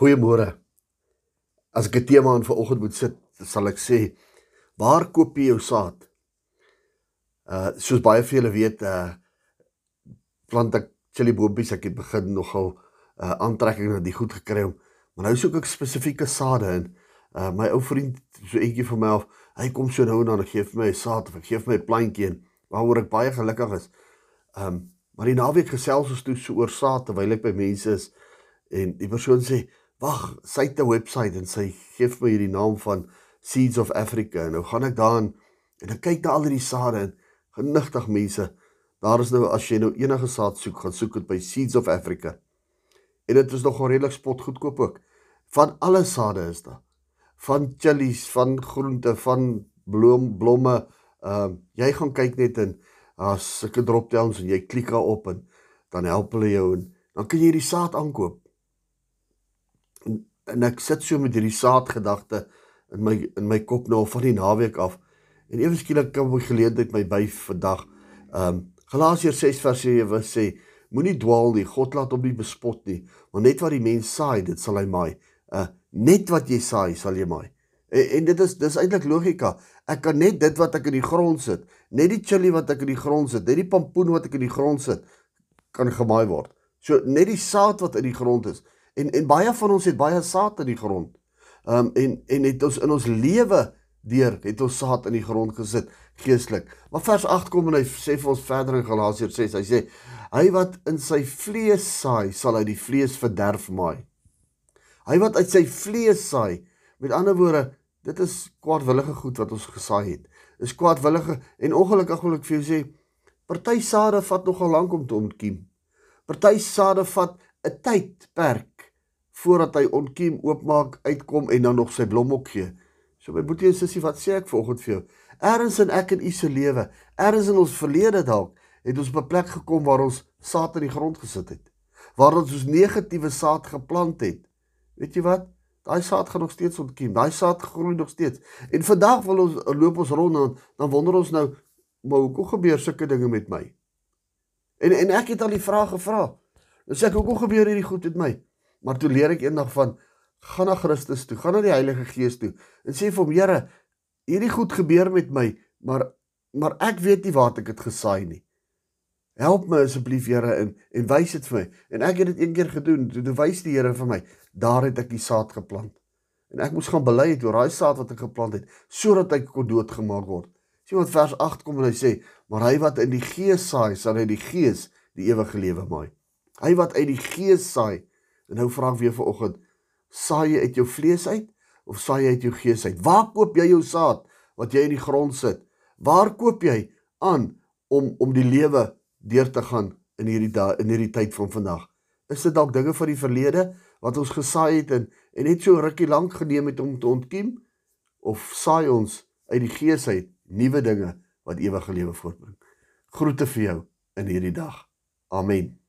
Goeiemôre. As ek 'n tema aan vanoggend moet sit, sal ek sê, waar koop jy jou saad? Uh soos baie van julle weet, uh plant ek chili boompies, ek het begin nogal uh aantrekking na die goed gekry om, maar nou soek ek spesifieke sade in. Uh my ou vriend, so eentjie van my af, hy kom so nou en dan gee vir my 'n saad of ek gee vir my 'n plantjie en waaroor ek baie gelukkig is. Um maar die naweek gesels ons toe so oor saad terwyl ek by mense is en die persoon sê wag, sy het 'n webwerf en sy gee vir my hierdie naam van Seeds of Africa. En nou gaan ek daarin en ek kyk na al hierdie sade en genigtig mense. Daar is nou as jy nou enige saad soek, gaan soek dit by Seeds of Africa. En dit is nogal redelik spot goedkoop ook. Van alle sade is daar. Van chillies, van groente, van bloem, blomme. Ehm uh, jy gaan kyk net in as sulke drop downs en jy klik daarop en dan help hulle jou en dan kan jy hierdie saad aankoop en, ek sit so met hierdie saadgedagte in my in my kop nou van die naweek af. En ewe skielik kom my geleentheid my by vandag. Ehm um, Galasiërs 6 vers 7 sê moenie dwaal nie. God laat hom nie bespot nie. Want net wat die mens saai, dit sal hy maai. Uh net wat jy saai, sal jy maai. En, en dit is dis eintlik logika. Ek kan net dit wat ek in die grond sit, net die chili wat ek in die grond sit, net die pampoen wat ek in die grond sit, kan gemaai word. So net die saad wat in die grond is, En en baie van ons het baie saad in die grond. Ehm um, en en het ons in ons lewe deur het ons saad in die grond gesit geestelik. Maar vers 8 kom en hy sê vir ons verder in Galasiërs 6, hy sê hy wat in sy vlees saai, sal uit die vlees verderf maai. Hy wat uit sy vlees saai, met ander woorde, dit is kwaadwillige goed wat ons gesaai het. Is kwaadwillige en ongelukkig wil ek vir jou sê, party sade vat nogal lank om te ontkiem. Party sade vat 'n tydperk voordat hy ontkiem oopmaak, uitkom en dan nog sy blomhok gee. So my boetie en sussie, wat sê ek vanoggend vir jou? Ergens in ek en u se lewe, ergens in ons verlede dalk, het ons op 'n plek gekom waar ons saad in die grond gesit het. Waar ons ons negatiewe saad geplant het. Weet jy wat? Daai saad gaan nog steeds ontkiem. Daai saad groei nog steeds. En vandag wil ons loop ons rond en dan wonder ons nou, maar hoekom gebeur sulke dinge met my? En en ek het al die vrae gevra. Dan sê ek, hoekom gebeur hierdie goed met my? Maar toe leer ek eendag van gaan na Christus toe, gaan na die Heilige Gees toe en sê vir hom, Here, hierdie goed gebeur met my, maar maar ek weet nie waar ek dit gesaai nie. Help my asseblief, Here, en en wys dit vir my. En ek het dit een keer gedoen. Toe, toe wys die Here vir my, daar het ek die saad geplant. En ek moes gaan bely het oor daai saad wat ek geplant het sodat hy kon doodgemaak word. Sien wat vers 8 kom en hy sê, maar hy wat in die Gees saai, sal uit die Gees die ewige lewe maai. Hy wat uit die Gees saai, En nou vra ek weer vanoggend, saai jy uit jou vlees uit of saai jy uit jou gees uit? Waar koop jy jou saad wat jy in die grond sit? Waar koop jy aan om om die lewe deur te gaan in hierdie da, in hierdie tyd van vandag? Is dit dalk dinge van die verlede wat ons gesaai het en en net so rukkie lank geneem het om te ontkiem of saai ons uit die gees uit nuwe dinge wat ewige lewe voortbring? Groete vir jou in hierdie dag. Amen.